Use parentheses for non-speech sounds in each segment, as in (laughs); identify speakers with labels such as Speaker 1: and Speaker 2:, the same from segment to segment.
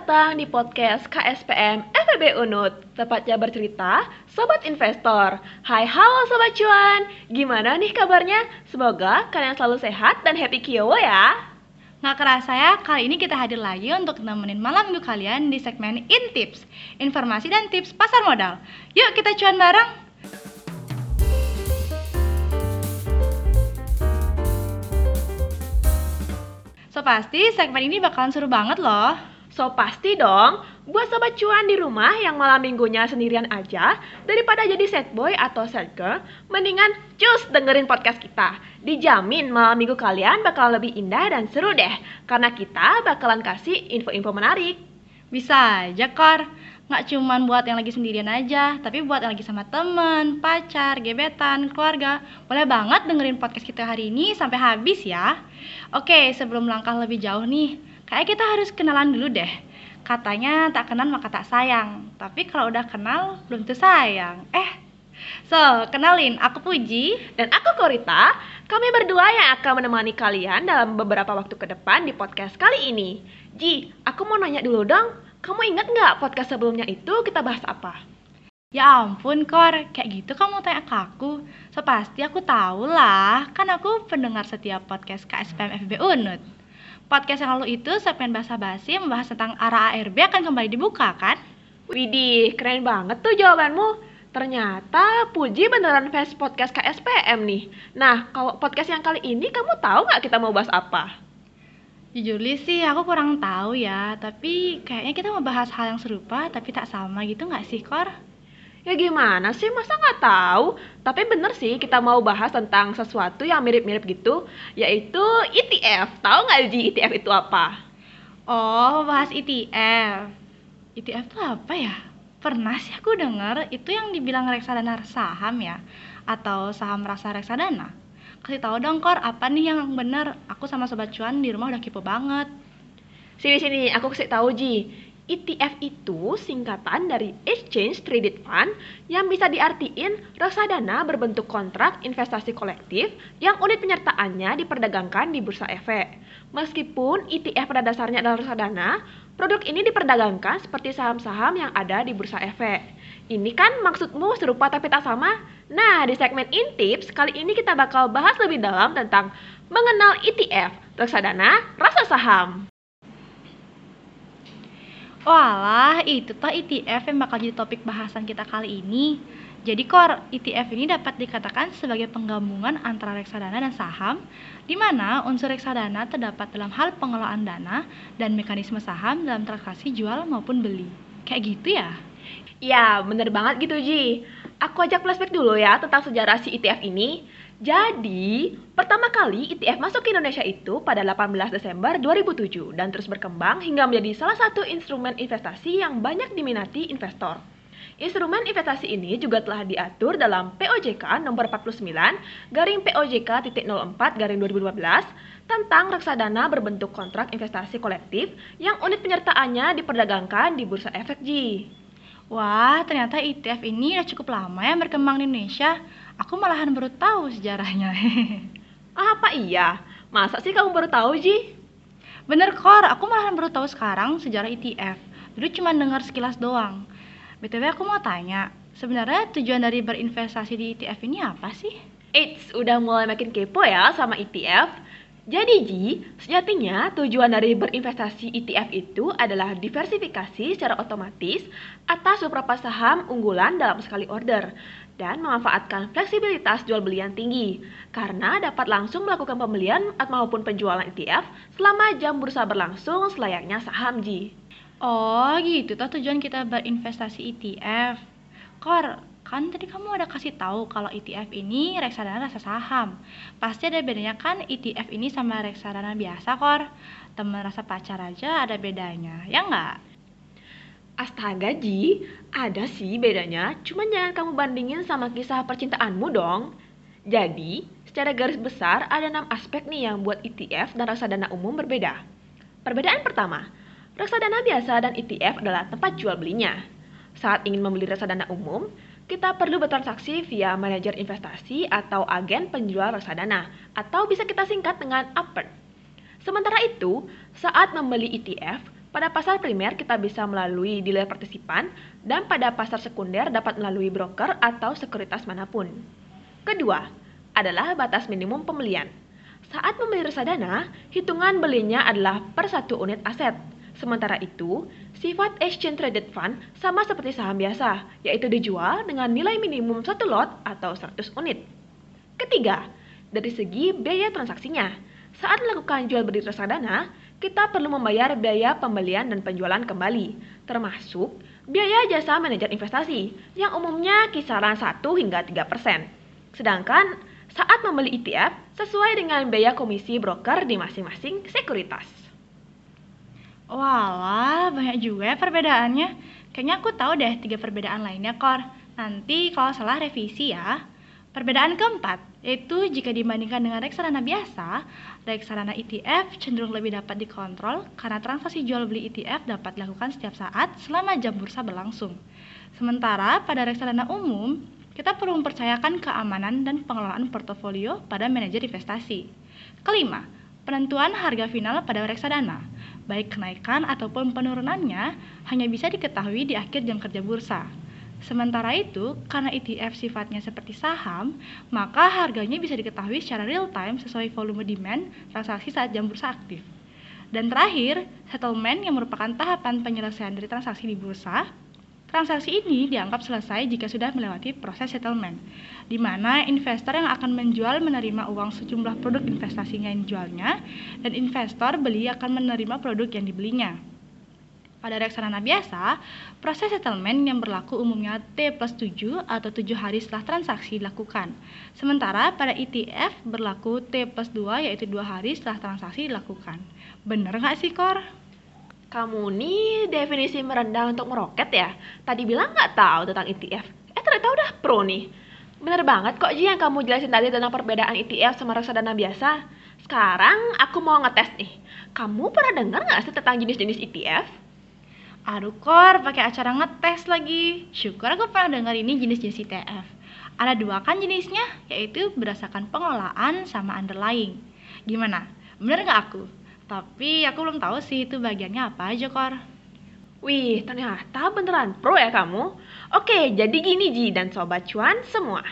Speaker 1: datang di podcast KSPM FEB Unut Tepatnya bercerita Sobat Investor. Hai halo Sobat Cuan. Gimana nih kabarnya? Semoga kalian selalu sehat dan happy kiowo ya.
Speaker 2: Nggak kerasa ya, kali ini kita hadir lagi untuk nemenin malam minggu kalian di segmen In Tips Informasi dan tips pasar modal. Yuk kita cuan bareng. So pasti segmen ini bakalan seru banget loh
Speaker 1: So pasti dong, buat sobat cuan di rumah yang malam minggunya sendirian aja, daripada jadi sad boy atau sad girl, mendingan cus dengerin podcast kita. Dijamin malam minggu kalian bakal lebih indah dan seru deh, karena kita bakalan kasih info-info menarik.
Speaker 2: Bisa aja Kor, nggak cuman buat yang lagi sendirian aja, tapi buat yang lagi sama temen, pacar, gebetan, keluarga. Boleh banget dengerin podcast kita hari ini sampai habis ya. Oke, sebelum langkah lebih jauh nih, kayak kita harus kenalan dulu deh. Katanya tak kenal maka tak sayang, tapi kalau udah kenal belum tentu sayang. Eh, so kenalin, aku Puji.
Speaker 1: Dan aku Korita, kami berdua yang akan menemani kalian dalam beberapa waktu ke depan di podcast kali ini. Ji, aku mau nanya dulu dong, kamu ingat nggak podcast sebelumnya itu kita bahas apa?
Speaker 2: Ya ampun Kor, kayak gitu kamu tanya ke aku. So pasti aku tahu lah, kan aku pendengar setiap podcast KSPM FB Unut. Podcast yang lalu itu segmen bahasa basi membahas tentang arah ARB akan kembali dibuka kan?
Speaker 1: Widih, keren banget tuh jawabanmu. Ternyata Puji beneran fans podcast KSPM nih. Nah, kalau podcast yang kali ini kamu tahu nggak kita mau bahas apa?
Speaker 2: Jujur sih aku kurang tahu ya, tapi kayaknya kita mau bahas hal yang serupa tapi tak sama gitu nggak sih Kor?
Speaker 1: Ya gimana sih, masa nggak tahu? Tapi bener sih kita mau bahas tentang sesuatu yang mirip-mirip gitu, yaitu ETF. Tahu nggak Ji ETF itu apa?
Speaker 2: Oh, bahas ETF. ETF itu apa ya? Pernah sih aku dengar itu yang dibilang reksadana saham ya, atau saham rasa reksadana. Kasih tahu dong Kor, apa nih yang bener? Aku sama sobat cuan di rumah udah kepo banget.
Speaker 1: Sini sini, aku kasih tahu Ji. ETF itu singkatan dari Exchange Traded Fund yang bisa diartiin reksadana berbentuk kontrak investasi kolektif yang unit penyertaannya diperdagangkan di bursa efek. Meskipun ETF pada dasarnya adalah reksadana, produk ini diperdagangkan seperti saham-saham yang ada di bursa efek. Ini kan maksudmu serupa tapi tak sama? Nah, di segmen In Tips, kali ini kita bakal bahas lebih dalam tentang mengenal ETF, reksadana, rasa saham.
Speaker 2: Walah, itu tuh ETF yang bakal jadi topik bahasan kita kali ini. Jadi Kor, ETF ini dapat dikatakan sebagai penggabungan antara reksadana dan saham, di mana unsur reksadana terdapat dalam hal pengelolaan dana dan mekanisme saham dalam transaksi jual maupun beli. Kayak gitu ya?
Speaker 1: Ya, bener banget gitu Ji. Aku ajak flashback dulu ya tentang sejarah si ETF ini. Jadi, pertama kali ETF masuk ke Indonesia itu pada 18 Desember 2007 dan terus berkembang hingga menjadi salah satu instrumen investasi yang banyak diminati investor. Instrumen investasi ini juga telah diatur dalam POJK nomor 49 garing POJK titik 04 garing 2012 tentang reksadana berbentuk kontrak investasi kolektif yang unit penyertaannya diperdagangkan di Bursa Efek G.
Speaker 2: Wah, ternyata ETF ini udah cukup lama ya berkembang di Indonesia. Aku malahan baru tahu sejarahnya. (laughs)
Speaker 1: Apa iya? Masa sih kamu baru tahu, Ji?
Speaker 2: Bener Kor, aku malahan baru tahu sekarang sejarah ETF. Dulu cuma dengar sekilas doang. BTW aku mau tanya, sebenarnya tujuan dari berinvestasi di ETF ini apa sih?
Speaker 1: Eits, udah mulai makin kepo ya sama ETF. Jadi Ji, sejatinya tujuan dari berinvestasi ETF itu adalah diversifikasi secara otomatis atas beberapa saham unggulan dalam sekali order dan memanfaatkan fleksibilitas jual beli yang tinggi karena dapat langsung melakukan pembelian maupun penjualan ETF selama jam bursa berlangsung selayaknya saham Ji.
Speaker 2: Oh gitu toh tujuan kita berinvestasi ETF. Kor, kan tadi kamu ada kasih tahu kalau ETF ini reksadana rasa saham. Pasti ada bedanya kan ETF ini sama reksadana biasa, Kor. Temen rasa pacar aja ada bedanya, ya nggak?
Speaker 1: Astaga Ji, ada sih bedanya, cuman jangan kamu bandingin sama kisah percintaanmu dong. Jadi, secara garis besar ada enam aspek nih yang buat ETF dan reksadana umum berbeda. Perbedaan pertama, reksadana biasa dan ETF adalah tempat jual belinya. Saat ingin membeli reksadana umum, kita perlu bertransaksi via manajer investasi atau agen penjual reksadana, atau bisa kita singkat dengan APER. Sementara itu, saat membeli ETF, Pada pasar primer kita bisa melalui dealer partisipan dan pada pasar sekunder dapat melalui broker atau sekuritas mana pun. Kedua, adalah batas minimum pembelian. Saat membeli reksadana, hitungan belinya adalah per satu unit aset. Sementara itu, sifat exchange traded fund sama seperti saham biasa, yaitu dijual dengan nilai minimum satu lot atau 100 unit. Ketiga, dari segi biaya transaksinya. Saat melakukan jual beli reksadana, kita perlu membayar biaya pembelian dan penjualan kembali, termasuk biaya jasa manajer investasi yang umumnya kisaran 1 hingga 3%. Sedangkan saat membeli ETF sesuai dengan biaya komisi broker di masing-masing sekuritas.
Speaker 2: Walah, banyak juga ya perbedaannya. Kayaknya aku tahu deh tiga perbedaan lainnya, Kor. Nanti kalau salah revisi ya. Perbedaan keempat, yaitu jika dibandingkan dengan reksadana biasa, reksadana ETF cenderung lebih dapat dikontrol karena transaksi jual beli ETF dapat dilakukan setiap saat selama jam bursa berlangsung. Sementara pada reksadana umum, kita perlu mempercayakan keamanan dan pengelolaan portofolio pada manajer investasi. Kelima, penentuan harga final pada reksadana, baik kenaikan ataupun penurunannya hanya bisa diketahui di akhir jam kerja bursa. Sementara itu, karena ETF sifatnya seperti saham, maka harganya bisa diketahui secara real time sesuai volume demand transaksi saat jam bursa aktif. Dan terakhir, settlement yang merupakan tahapan penyelesaian dari transaksi di bursa. Transaksi ini dianggap selesai jika sudah melewati proses settlement, di mana investor yang akan menjual menerima uang sejumlah produk investasinya yang dijualnya, dan investor beli akan menerima produk yang dibelinya. Pada reksadana biasa, proses settlement yang berlaku umumnya T plus 7 atau 7 hari setelah transaksi dilakukan. Sementara pada ETF berlaku T plus 2 yaitu 2 hari setelah transaksi dilakukan. Bener nggak sih, Kor?
Speaker 1: Kamu nih definisi merendah untuk meroket ya? Tadi bilang nggak tahu tentang ETF. Eh ternyata udah pro nih. Bener banget kok Ji yang kamu jelasin tadi tentang perbedaan ETF sama reksadana biasa. Sekarang aku mau ngetes nih. Kamu pernah dengar nggak sih tentang jenis-jenis ETF?
Speaker 2: Aduh Kor, pakai acara ngetes lagi. Syukur aku pernah dengar ini jenis-jenis ETF. Ada dua kan jenisnya, yaitu berdasarkan pengelolaan sama underlying. Gimana? Bener nggak aku? Tapi aku belum tahu sih itu bagiannya apa aja Kor.
Speaker 1: Wih, ternyata beneran pro ya kamu. Oke, jadi gini Ji dan Sobat Cuan semua.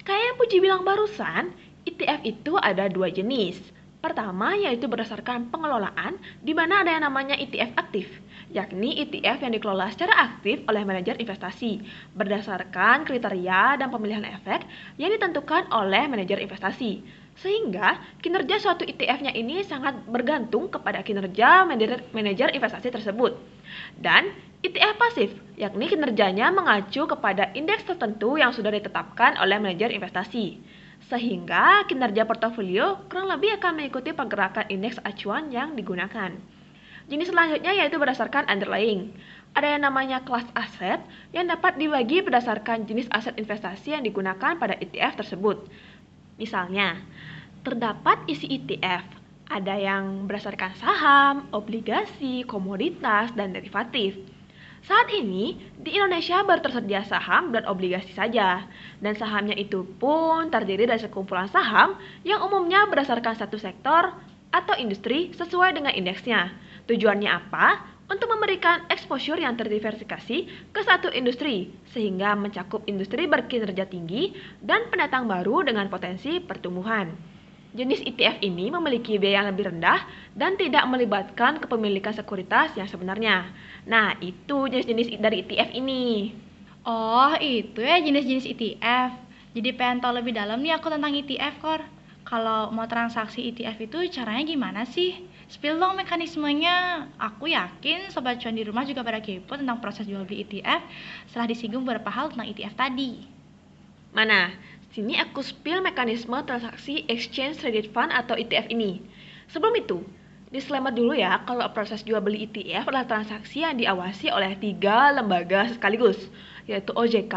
Speaker 1: Kayak yang Puji bilang barusan, ETF itu ada dua jenis. Pertama yaitu berdasarkan pengelolaan, di mana ada yang namanya ETF aktif, yakni ETF yang dikelola secara aktif oleh manajer investasi, berdasarkan kriteria dan pemilihan efek yang ditentukan oleh manajer investasi. Sehingga kinerja suatu ETF-nya ini sangat bergantung kepada kinerja manajer investasi tersebut. Dan ETF pasif, yakni kinerjanya mengacu kepada indeks tertentu yang sudah ditetapkan oleh manajer investasi sehingga kinerja portofolio kurang lebih akan mengikuti pergerakan indeks acuan yang digunakan. Jenis selanjutnya yaitu berdasarkan underlying. Ada yang namanya kelas aset yang dapat dibagi berdasarkan jenis aset investasi yang digunakan pada ETF tersebut. Misalnya, terdapat isi ETF, ada yang berdasarkan saham, obligasi, komoditas, dan derivatif. Saat ini, di Indonesia baru tersedia saham dan obligasi saja. Dan sahamnya itu pun terdiri dari sekumpulan saham yang umumnya berdasarkan satu sektor atau industri sesuai dengan indeksnya. Tujuannya apa? Untuk memberikan exposure yang terdiversifikasi ke satu industri, sehingga mencakup industri berkinerja tinggi dan pendatang baru dengan potensi pertumbuhan. Jenis ETF ini memiliki biaya yang lebih rendah dan tidak melibatkan kepemilikan sekuritas yang sebenarnya. Nah, itu jenis-jenis dari ETF ini.
Speaker 2: Oh, itu ya jenis-jenis ETF. Jadi pengen tahu lebih dalam nih aku tentang ETF, Kor. Kalau mau transaksi ETF itu caranya gimana sih? Spill dong mekanismenya. Aku yakin sobat cuan di rumah juga pada kepo tentang proses jual beli ETF setelah disinggung beberapa hal tentang ETF tadi.
Speaker 1: Mana? Sini aku spill mekanisme transaksi Exchange Traded Fund atau ETF ini. Sebelum itu, disclaimer dulu ya kalau proses jual beli ETF adalah transaksi yang diawasi oleh tiga lembaga sekaligus, yaitu OJK,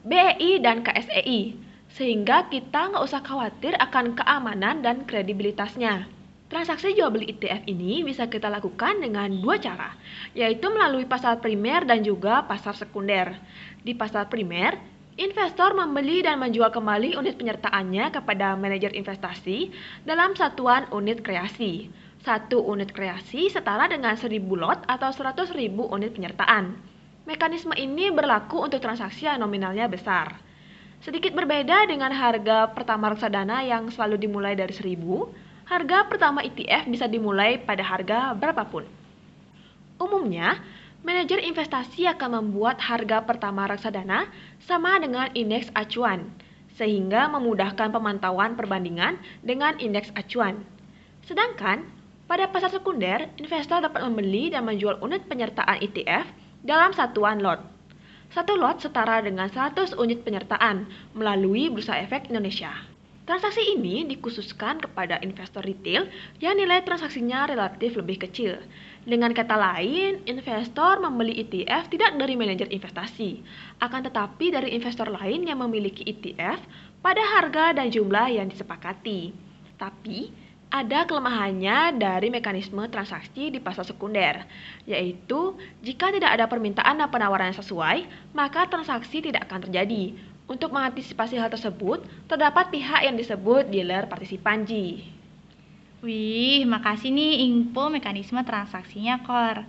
Speaker 1: BEI, dan KSEI. Sehingga kita nggak usah khawatir akan keamanan dan kredibilitasnya. Transaksi jual beli ETF ini bisa kita lakukan dengan dua cara, yaitu melalui pasar primer dan juga pasar sekunder. Di pasar primer, Investor membeli dan menjual kembali unit penyertaannya kepada manajer investasi dalam satuan unit kreasi. Satu unit kreasi setara dengan 1000 lot atau 100.000 unit penyertaan. Mekanisme ini berlaku untuk transaksi yang nominalnya besar. Sedikit berbeda dengan harga pertama reksadana yang selalu dimulai dari 1000, harga pertama ETF bisa dimulai pada harga berapapun. Umumnya, manajer investasi akan membuat harga pertama reksadana sama dengan indeks acuan, sehingga memudahkan pemantauan perbandingan dengan indeks acuan. Sedangkan, pada pasar sekunder, investor dapat membeli dan menjual unit penyertaan ETF dalam satuan lot. Satu lot setara dengan 100 unit penyertaan melalui Bursa Efek Indonesia. Transaksi ini dikhususkan kepada investor retail yang nilai transaksinya relatif lebih kecil. Dengan kata lain, investor membeli ETF tidak dari manajer investasi, akan tetapi dari investor lain yang memiliki ETF pada harga dan jumlah yang disepakati. Tapi, ada kelemahannya dari mekanisme transaksi di pasar sekunder, yaitu jika tidak ada permintaan dan penawaran yang sesuai, maka transaksi tidak akan terjadi. Untuk mengantisipasi hal tersebut, terdapat pihak yang disebut dealer partisipan Ji.
Speaker 2: Wih, makasih nih info mekanisme transaksinya, Kor.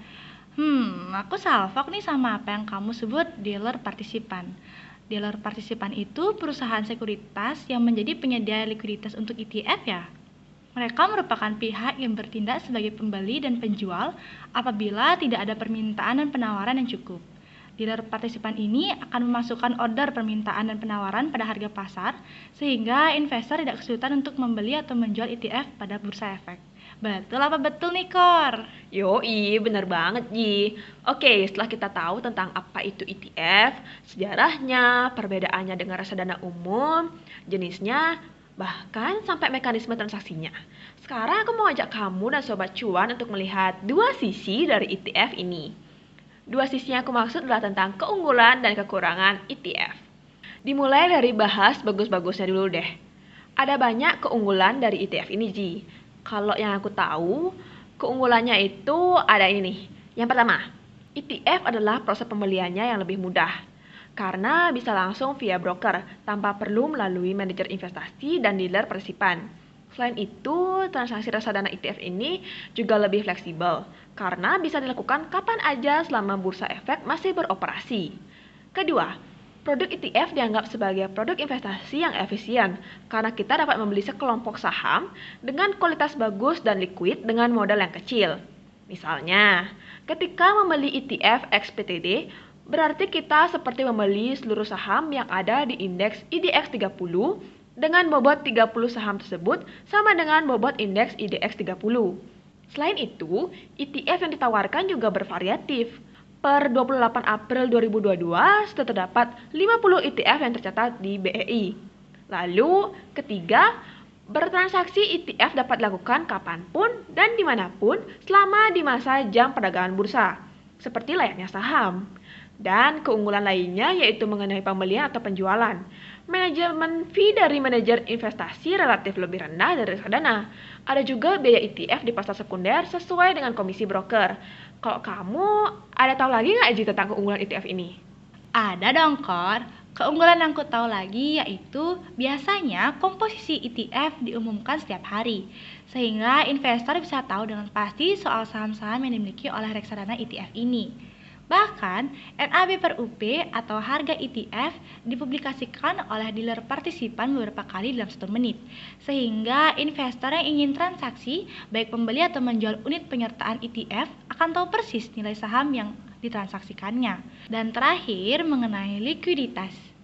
Speaker 2: Hmm, aku salfok nih sama apa yang kamu sebut dealer partisipan. Dealer partisipan itu perusahaan sekuritas yang menjadi penyedia likuiditas untuk ETF ya? Mereka merupakan pihak yang bertindak sebagai pembeli dan penjual apabila tidak ada permintaan dan penawaran yang cukup. Dealer partisipan ini akan memasukkan order permintaan dan penawaran pada harga pasar, sehingga investor tidak kesulitan untuk membeli atau menjual ETF pada bursa efek. Betul apa betul nih, Kor?
Speaker 1: Yoi, bener banget, Ji. Oke, setelah kita tahu tentang apa itu ETF, sejarahnya, perbedaannya dengan reksadana umum, jenisnya, bahkan sampai mekanisme transaksinya. Sekarang aku mau ajak kamu dan Sobat Cuan untuk melihat dua sisi dari ETF ini. Dua sisi yang aku maksud adalah tentang keunggulan dan kekurangan ETF. Dimulai dari bahas bagus-bagusnya dulu deh. Ada banyak keunggulan dari ETF ini, Ji. Kalau yang aku tahu, keunggulannya itu ada ini nih. Yang pertama, ETF adalah proses pembeliannya yang lebih mudah karena bisa langsung via broker tanpa perlu melalui manajer investasi dan dealer persipan. Selain itu, transaksi reksadana ETF ini juga lebih fleksibel karena bisa dilakukan kapan aja selama bursa efek masih beroperasi. Kedua, produk ETF dianggap sebagai produk investasi yang efisien karena kita dapat membeli sekelompok saham dengan kualitas bagus dan liquid dengan modal yang kecil. Misalnya, ketika membeli ETF XPTD, Berarti kita seperti membeli seluruh saham yang ada di indeks IDX 30 dengan bobot 30 saham tersebut sama dengan bobot indeks IDX 30. Selain itu, ETF yang ditawarkan juga bervariatif. Per 28 April 2022, sudah terdapat 50 ETF yang tercatat di BEI. Lalu, ketiga, bertransaksi ETF dapat dilakukan kapan pun dan di mana pun selama di masa jam perdagangan bursa, seperti layaknya saham. Dan keunggulan lainnya yaitu mengenai pembelian atau penjualan. Manajemen fee dari manajer investasi relatif lebih rendah dari reksadana. Ada juga biaya ETF di pasar sekunder sesuai dengan komisi broker. Kalau kamu ada tahu lagi nggak Ji tentang keunggulan ETF ini?
Speaker 2: Ada dong, Kor. Keunggulan yang aku tahu lagi yaitu biasanya komposisi ETF diumumkan setiap hari, sehingga investor bisa tahu dengan pasti soal saham-saham yang dimiliki oleh reksadana ETF ini. Bahkan, NAB per UP atau harga ETF dipublikasikan oleh dealer partisipan beberapa kali dalam satu menit, sehingga investor yang ingin transaksi, baik pembeli atau menjual unit penyertaan ETF, akan tahu persis nilai saham yang ditransaksikannya. Dan terakhir, mengenai likuiditas.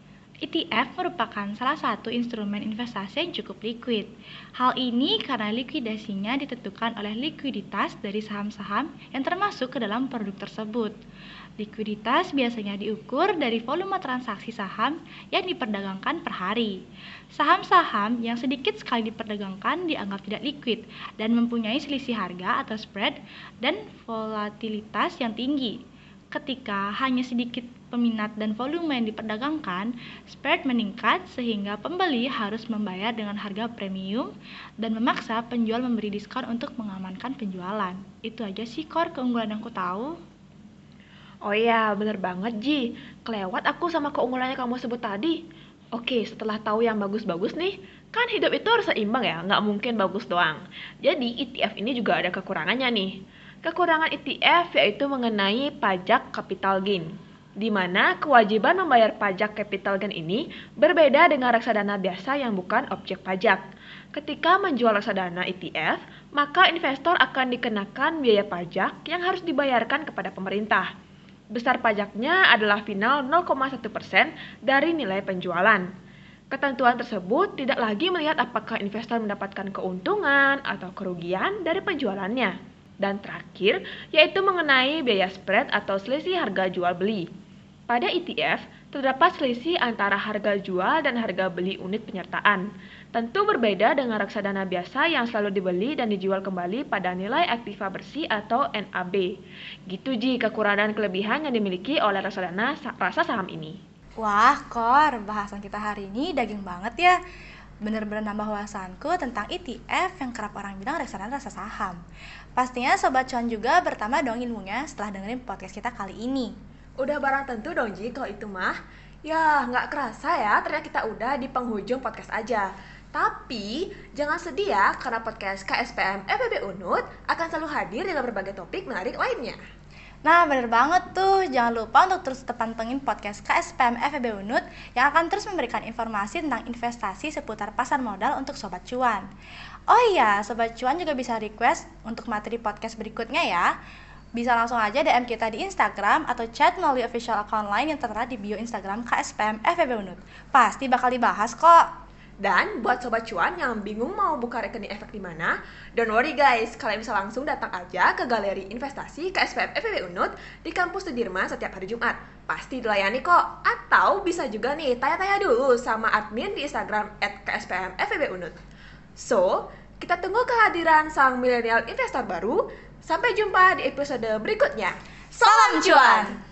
Speaker 2: ETF merupakan salah satu instrumen investasi yang cukup liquid. Hal ini karena likuidasinya ditentukan oleh likuiditas dari saham-saham yang termasuk ke dalam produk tersebut. Likuiditas biasanya diukur dari volume transaksi saham yang diperdagangkan per hari. Saham-saham yang sedikit sekali diperdagangkan dianggap tidak liquid dan mempunyai selisih harga atau spread dan volatilitas yang tinggi. Ketika hanya sedikit peminat dan volume yang diperdagangkan, spread meningkat sehingga pembeli harus membayar dengan harga premium dan memaksa penjual memberi diskon untuk mengamankan penjualan. Itu aja sih core keunggulan yang ku tahu.
Speaker 1: Oh iya, bener banget Ji. Kelewat aku sama keunggulannya kamu sebut tadi. Oke, setelah tahu yang bagus-bagus nih, Kan hidup itu harus seimbang ya, nggak mungkin bagus doang. Jadi ETF ini juga ada kekurangannya nih. Kekurangan ETF yaitu mengenai pajak capital gain, di mana kewajiban membayar pajak capital gain ini berbeda dengan reksadana biasa yang bukan objek pajak. Ketika menjual reksadana ETF, maka investor akan dikenakan biaya pajak yang harus dibayarkan kepada pemerintah. Besar pajaknya adalah final 0,1% dari nilai penjualan. Ketentuan tersebut tidak lagi melihat apakah investor mendapatkan keuntungan atau kerugian dari penjualannya. Dan terakhir, yaitu mengenai biaya spread atau selisih harga jual beli. Pada ETF, terdapat selisih antara harga jual dan harga beli unit penyertaan. Tentu berbeda dengan reksadana biasa yang selalu dibeli dan dijual kembali pada nilai aktiva bersih atau NAB. Gitu ji kekurangan kelebihan yang dimiliki oleh reksadana rasa saham ini.
Speaker 2: Wah, Kor, bahasan kita hari ini daging banget ya. Bener-bener nambah wawasanku tentang ETF yang kerap orang bilang reksadana rasa saham. Pastinya Sobat Cuan juga bertambah dong ilmunya setelah dengerin podcast kita kali ini.
Speaker 1: Udah barang tentu dong Ji kalau itu mah. Ya, nggak kerasa ya ternyata kita udah di penghujung podcast aja. Tapi jangan sedih ya karena podcast KSPM FEB Unut akan selalu hadir dalam berbagai topik menarik lainnya.
Speaker 2: Nah, bener banget tuh. Jangan lupa untuk terus tetap pantengin podcast KSPM FEB Unut yang akan terus memberikan informasi tentang investasi seputar pasar modal untuk Sobat Cuan. Oh iya, Sobat Cuan juga bisa request untuk materi podcast berikutnya ya. Bisa langsung aja DM kita di Instagram atau chat melalui official account lain yang tertera di bio Instagram KSPM FEB Unut. Pasti bakal dibahas kok.
Speaker 1: Dan buat sobat cuan yang bingung mau buka rekening efek di mana, don't worry guys, kalian bisa langsung datang aja ke galeri investasi KSPM FEB Unut di kampus Sudirman setiap hari Jumat. Pasti dilayani kok. Atau bisa juga nih tanya-tanya dulu sama admin di Instagram at KSPM FEB Unut. So, kita tunggu kehadiran sang milenial investor baru. Sampai jumpa di episode berikutnya.
Speaker 2: Salam cuan!